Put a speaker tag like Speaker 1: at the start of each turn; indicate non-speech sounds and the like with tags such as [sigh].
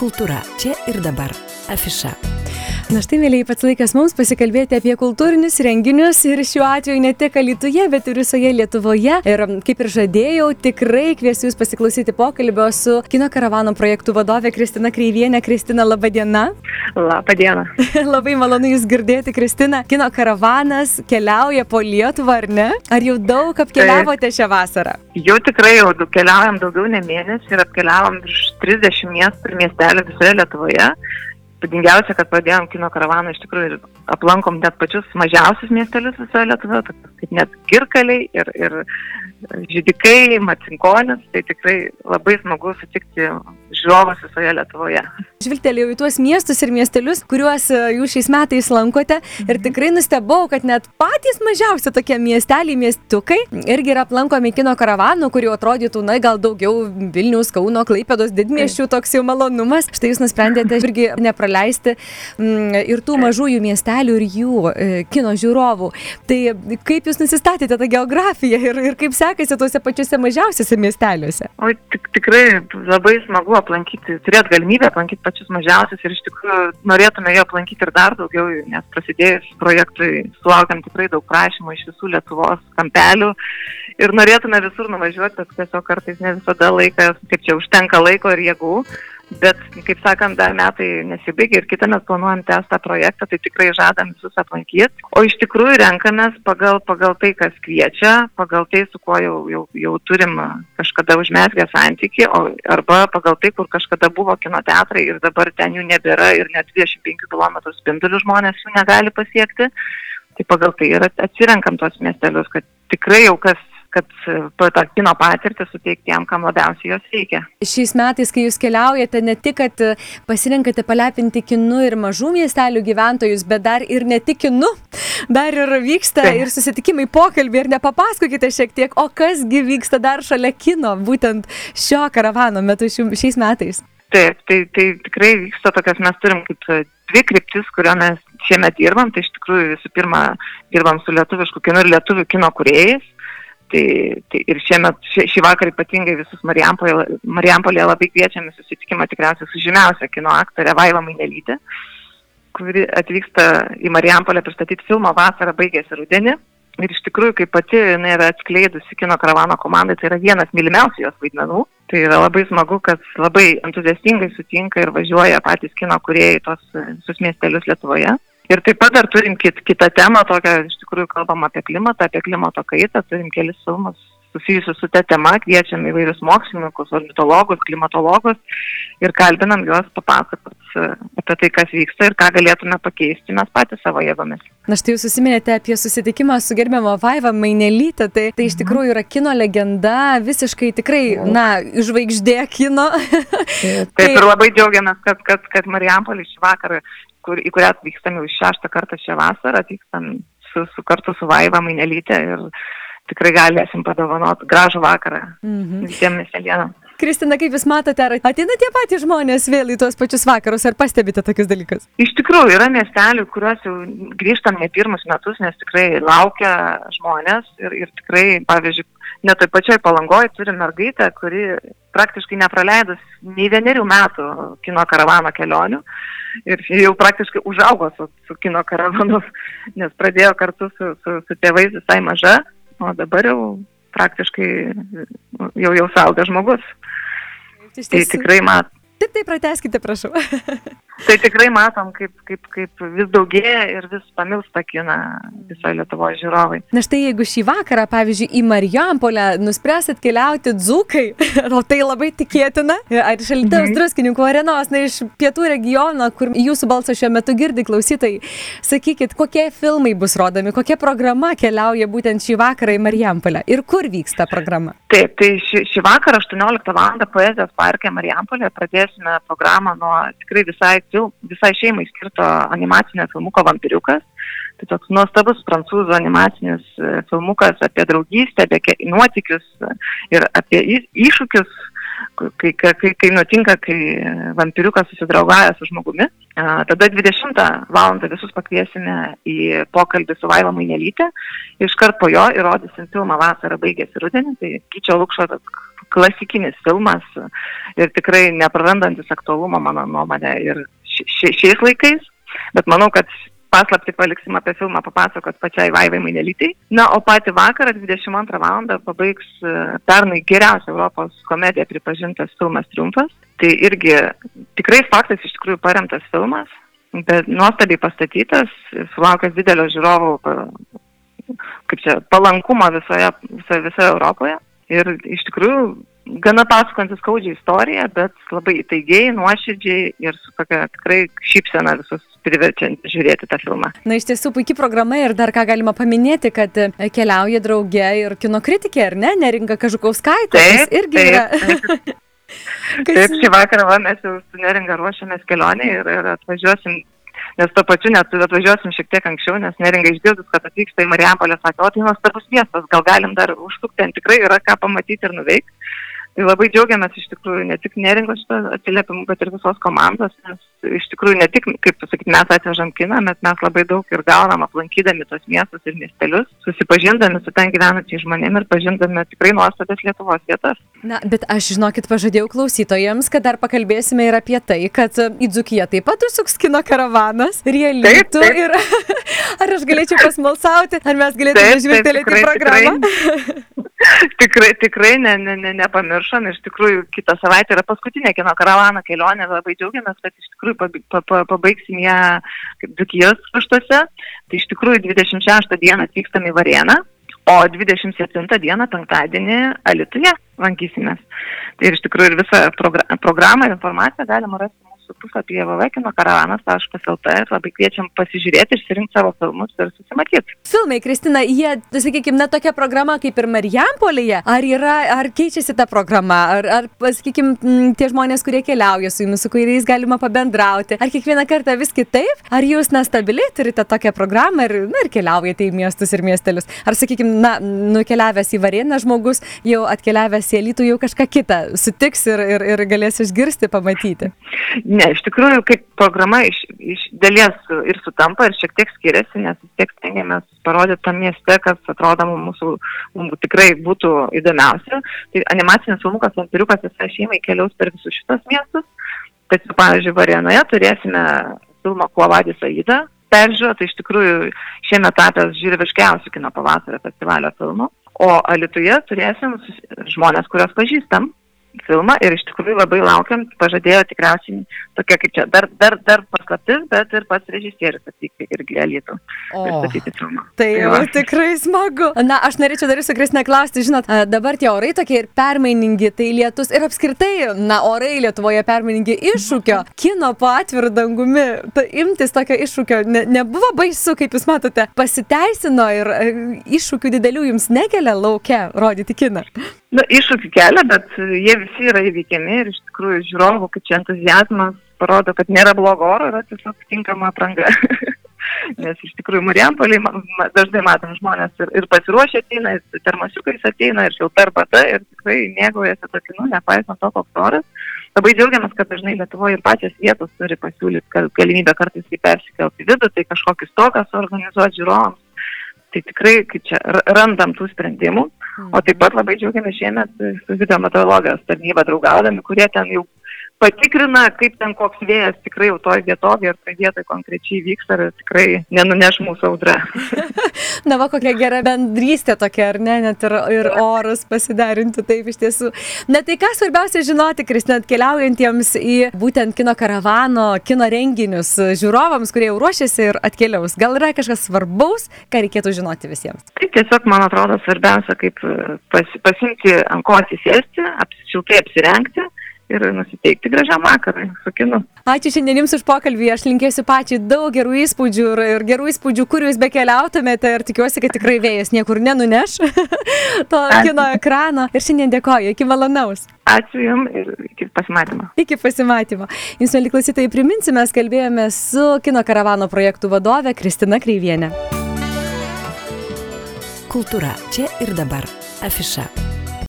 Speaker 1: Kultūra čia ir dabar. Afiša.
Speaker 2: Na štai, mėlyje, pats laikas mums pasikalbėti apie kultūrinius renginius ir šiuo atveju ne tik Lietuvoje, bet ir visoje Lietuvoje. Ir kaip ir žadėjau, tikrai kviesiu Jūs pasiklausyti pokalbio su kino karavano projektų vadovė Kristina Kreivienė. Kristina, laba diena.
Speaker 3: Labą dieną. [laughs]
Speaker 2: Labai malonu Jūs girdėti, Kristina. Kino karavanas keliauja po Lietuvą, ar ne? Ar jau daug apkeliavote šią vasarą?
Speaker 3: Jau tikrai jau keliaujam daugiau ne mėnesį ir apkeliavom virš 30 miestų ir miestelių visoje Lietuvoje įspūdingiausia, kad pradėjom kino karavaną iš tikrųjų ir aplankom net pačius mažiausius miestelius visoje Lietuvoje, kaip net girkaliai ir, ir žydikai, macinkonis, tai tikrai labai smagu sutikti žiūrovus visoje Lietuvoje.
Speaker 2: Žvilgtelėjau į tuos miestus ir miestelius, kuriuos e, jūs šiais metais lankote ir mhm. tikrai nustebau, kad net patys mažiausi tokie miesteliai, miestukai irgi yra aplankomi kino karavanų, kurių atrodytų, na, gal daugiau Vilnius, Kauno, Klaipėdos didmieščių toks jau malonumas. Štai jūs nusprendėte [laughs] irgi nepraleisti m, mm, ir tų mažųjų miestelių ir jų e, kino žiūrovų. Tai kaip jūs nusistatėte tą geografiją ir, ir kaip sekasi tuose pačiuose mažiausiuose miesteliuose?
Speaker 3: O tik, tikrai labai smagu aplankyti, turėti galimybę aplankyti pačius mažiausius ir iš tikrųjų norėtume jo aplankyti ir dar daugiau, nes prasidėjus projektui sulaukėm tikrai daug prašymų iš visų Lietuvos kampelių ir norėtume visur nuvažiuoti, bet tiesiog kartais ne visada laikas, kaip čia užtenka laiko ir jėgų. Bet, kaip sakant, dar metai nesibaigia ir kitą mes planuojam tęsti tą projektą, tai tikrai žadam visus aplankyti. O iš tikrųjų renkamės pagal, pagal tai, kas kviečia, pagal tai, su kuo jau, jau, jau turim kažkada užmesgę santyki, o, arba pagal tai, kur kažkada buvo kino teatrai ir dabar ten jų nebėra ir net 25 km spindulių žmonės jų negali pasiekti. Tai pagal tai ir atsirenkam tos miestelius, kad tikrai jau kas kad e, tą kino patirtį suteikti tiem, kam labiausiai jos reikia.
Speaker 2: Šiais metais, kai jūs keliaujate, ne tik, kad e, pasirinkate palepinti kinu ir mažų miestelių gyventojus, bet dar ir ne tik kinu, [laughs] dar ir vyksta Taip. ir susitikimai, pokalbiai ir nepapasakokite šiek tiek, o kasgi vyksta dar šalia kino, būtent šio karavano metu šiais metais.
Speaker 3: Taip, tai, tai tikrai vyksta tokias, mes turim kaip e, dvi kryptis, kurio mes šiemet dirbam, tai iš tikrųjų visų pirma dirbam su lietuvišku kinu ir lietuvių kino kuriejais, Tai, tai ir šiemet, šį, šį vakarą ypatingai visus Marijampolėje Marijampolė labai kviečiame susitikimą tikriausiai su žymiausia kino aktorė Vaiva Mainelytė, kuri atvyksta į Marijampolę pristatyti filmo vasarą baigėsi rudenį. Ir iš tikrųjų, kaip pati jinai yra atskleidusi kino karavano komandai, tai yra vienas mylimiausių jos vaidmenų. Tai yra labai smagu, kad labai entuziastingai sutinka ir važiuoja patys kino kuriejai tos visus miestelius Lietuvoje. Ir taip pat dar turim kit, kitą temą, tokią iš tikrųjų kalbam apie klimatą, apie klimato kaitą, turim kelis filmus susijusius su ta tema, kviečiam įvairius mokslininkus, ornitologus, klimatologus ir kalbinam juos papasakot e, apie tai, kas vyksta ir ką galėtume pakeisti mes patys savo jėgomis.
Speaker 2: Na štai jūs susiminėte apie susitikimą su gerbiamo Vaiva Mainelytė, tai, tai iš mhm. tikrųjų yra kino legenda, visiškai tikrai, na, žvaigždė kino. [laughs]
Speaker 3: Taip ir labai džiaugiamės, kad, kad, kad Marijampolė šį vakarą kur, į kurią atvykstam jau šeštą kartą šią vasarą, atvykstam su, su kartu su Vaiva Mainelytė ir tikrai galėsim padovanoti gražų vakarą -hmm. visiems miestelėnam.
Speaker 2: Kristina, kaip Jūs matote, ar ateina tie patys žmonės vėl į tuos pačius vakarus, ar pastebite tokius dalykus?
Speaker 3: Iš tikrųjų, yra miestelių, kuriuos jau grįžtam ne pirmus metus, nes tikrai laukia žmonės ir, ir tikrai, pavyzdžiui, net toj pačioj palangoje turim mergaitę, kuri praktiškai nepraleidus nei vienerių metų kino karavano kelionių ir jau praktiškai užaugo su, su kino karavanu, nes pradėjo kartu su, su, su tėvais visai maža, o dabar jau praktiškai jau jau saugas žmogus. Tai tikrai mat,
Speaker 2: Taip, taip, prateskite, prašau. [laughs]
Speaker 3: tai tikrai matom, kaip, kaip, kaip vis daugėja ir vis pamilsta kiną visoje Lietuvoje žiūrovai.
Speaker 2: Na štai jeigu šį vakarą, pavyzdžiui, į Marijampolę nuspręsit keliauti dzukai, o [laughs] tai labai tikėtina, ar iš Alitaus mhm. druskininkų arenos, na iš pietų regiono, kur jūsų balsą šiuo metu girdi klausytojai, sakykit, kokie filmai bus rodomi, kokia programa keliauja būtent šį vakarą į Marijampolę ir kur vyksta programa?
Speaker 3: Taip, tai šį, šį vakarą 18 val. poezijos parke Marijampolė pradės pradėsime programą nuo tikrai visai, visai šeimai skirto animacinio filmuko Vampiriukas. Tai toks nuostabus prancūzų animacinis e, filmukas apie draugystę, apie nuotikius ir apie iššūkius kai, kai, kai nutinka, kai vampiriukas susidraugauja su žmogumi. Tada 20 val. visus pakviesime į pokalbį su Vaiva Mainelytė. Iškart po jo įrodysim filmą Vasara baigėsi rudenį. Tai Kyčio Lukšo klasikinis filmas ir tikrai neprarandantis aktualumo, mano nuomonė, ir šiais laikais. Bet manau, kad paslapti paliksim apie filmą papasakot pačiai Vaivai Mainelytai. Na, o patį vakarą 22 val. pabaigs e, pernai geriausia Europos komedija pripažintas filmas Triumfas. Tai irgi tikrai faktais iš tikrųjų paremtas filmas, bet nuostabiai pastatytas, sulaukęs didelio žiūrovų kaip čia, palankumo visoje, visoje, visoje Europoje. Ir iš tikrųjų gana pasakantis skaudžią istoriją, bet labai įtaigiai, nuoširdžiai ir su tokia tikrai šypsena visus priverčiant žiūrėti tą filmą.
Speaker 2: Na, iš tiesų puikiai programa ir dar ką galima paminėti, kad e, keliauja draugė ir kino kritikė, ar ne, neringa Kažukauskaitė.
Speaker 3: Taip, irgi taip, yra. [laughs] Taip. Taip, šį vakarą va, mes jau su neringa ruošiamės kelionį ir, ir atvažiuosim nes to pačiu net atvažiuosim šiek tiek anksčiau, nes neringa išgirdus, kad atvyksta į Marijampolę, sakė, o tai nuostabus miestas, gal galim dar užsukti, ten tikrai yra ką pamatyti ir nuveikti. Tai labai džiaugiamės iš tikrųjų ne tik neringos šito atsiliepimu, bet ir visos komandos, nes iš tikrųjų ne tik, kaip pasakyti, mes atvežam kiną, bet mes labai daug ir gaunam aplankydami tos miestus ir miestelius, susipažindami su ten gyvenančiais žmonėmis ir pažindami tikrai nuostabias Lietuvos vietas.
Speaker 2: Na, bet aš žinokit, pažadėjau klausytojams, kad dar pakalbėsime ir apie tai, kad į Dzukiją taip pat užsuks kino karavanas ir jie lytų. Ir ar aš galėčiau pasmalsauti, ar mes galėtume žvilgtelėti į programą?
Speaker 3: Tikrai. [laughs] tikrai, tikrai ne, ne, ne, nepamiršom. Iš tikrųjų, kitą savaitę yra paskutinė kino karavano kelionė. Labai džiaugiamės, kad iš tikrųjų pabaigsim ją kaip Dukijos paštuose. Tai iš tikrųjų 26 dieną atvykstam į Varieną, o 27 dieną penktadienį Alituje lankysimės. Tai iš tikrųjų ir visą programą ir informaciją galima rasti mūsų puslapyje www.kinokaravanas.lt ir labai kviečiam pasižiūrėti, išsirinkti savo filmus ir susimatyti.
Speaker 2: Filmai, Kristina, jie, sakykime, na tokia programa kaip ir Marijampolėje, ar yra, ar keičiasi ta programa, ar, ar sakykime, tie žmonės, kurie keliauja su jumis, su kuriais galima pabendrauti, ar kiekvieną kartą vis kitaip, ar jūs nestabiliai turite tokią programą ir, na, ir keliaujate į miestus ir miestelius, ar, sakykime, na, nukeliavęs į Varėną žmogus, jau atkeliavęs įElytų jau kažką kitą sutiks ir, ir, ir galės išgirsti, pamatyti.
Speaker 3: Ne, iš tikrųjų, kaip programa iš, iš dalies ir sutampa, ir šiek tiek skiriasi, nes vis tiek stengiamės parodyti tam mieste, kas atrodo mūsų, mums tikrai būtų įdomiausia. Tai animacinis filmukas Vampiriukas visai šeimai keliaus per visus šitos miestus. Tačiau, pavyzdžiui, Varėnoje turėsime filmą Kuo vadys Aida peržiūrą, tai iš tikrųjų šiemet tapęs žiūriviškiausių kino pavasario festivalio filmų. O Alituje turėsim žmonės, kuriuos pažįstam, filmą ir iš tikrųjų labai laukiam, pažadėjo tikriausiai tokia kaip čia dar, dar, dar paslaptis, bet ir pats režisierius atvykti irgi galėtų pristatyti filmą.
Speaker 2: Tai, tai jau tikrai smagu. Na, aš norėčiau dar jūsų Kristina klausti, žinot, dabar tie orai tokie ir permainingi, tai lietus ir apskritai, na, orai Lietuvoje permainingi iššūkio. Kino po atvirų dangumi, ta, imtis tokio iššūkio ne, nebuvo baisu, kaip jūs matote, pasiteisino ir iššūkių didelių jums nekelia laukia rodyti kiną.
Speaker 3: Na, iššūkių kelia, bet jie visi yra įveikiami ir iš tikrųjų žiūrovų, kad čia entuzijazmas parodo, kad nėra blogo oro, yra tiesiog tinkama apranga. [laughs] Nes iš tikrųjų Marijampolį dažnai matom žmonės ir, ir pasiruošę ateina, ir termosiukais ateina, ir šilta arbata, ir tikrai mėgaujasi to kinu, nepaisant to, koks oras. Labai džiaugiamės, kad dažnai Lietuvoje ir pačios vietos turi pasiūlyti galimybę kartais į persikelti vidų, tai kažkokį stoką suorganizuoti žiūrovams. Tai tikrai, kaip čia, randam tų sprendimų. O taip pat labai džiaugiamės šiemet su videometeorologijos tarnyba draugaudami, kurie ten jau patikrina, kaip ten koks vėjas tikrai jau toj vietovėje ir toj vietoje konkrečiai vyksta ir tikrai nenuneš mūsų audra. [laughs]
Speaker 2: Na, va, kokia gera bendrystė tokia, ar ne, net ir, ir orus pasidarinti taip iš tiesų. Na, tai ką svarbiausia žinoti, Kristina, atkeliaujantiems į būtent kino karavano, kino renginius, žiūrovams, kurie jau ruošiasi ir atkeliaus. Gal yra kažkas svarbaus, ką reikėtų žinoti visiems?
Speaker 3: Tai tiesiog, man atrodo, svarbiausia, kaip pas, pasimti ant ko atsisėsti, apsišiltai apsirengti ir nusiteikti gražiam vakarui su kinu.
Speaker 2: Ačiū šiandien Jums už pokalbį, aš linkėsiu pačiai daug gerų įspūdžių ir, ir gerų įspūdžių, kur Jūs bekeliautumėte ir tikiuosi, kad tikrai vėjas niekur nenuneš [laughs] to Ačiū. kino ekrano. Ir šiandien dėkoju, iki malonaus.
Speaker 3: Ačiū Jums ir iki pasimatymo.
Speaker 2: Iki pasimatymo. Jums, mėly klausytojai, priminsime, mes kalbėjome su kino karavano projektų vadove Kristina Kreivienė.
Speaker 1: Kultūra čia ir dabar. Afiša.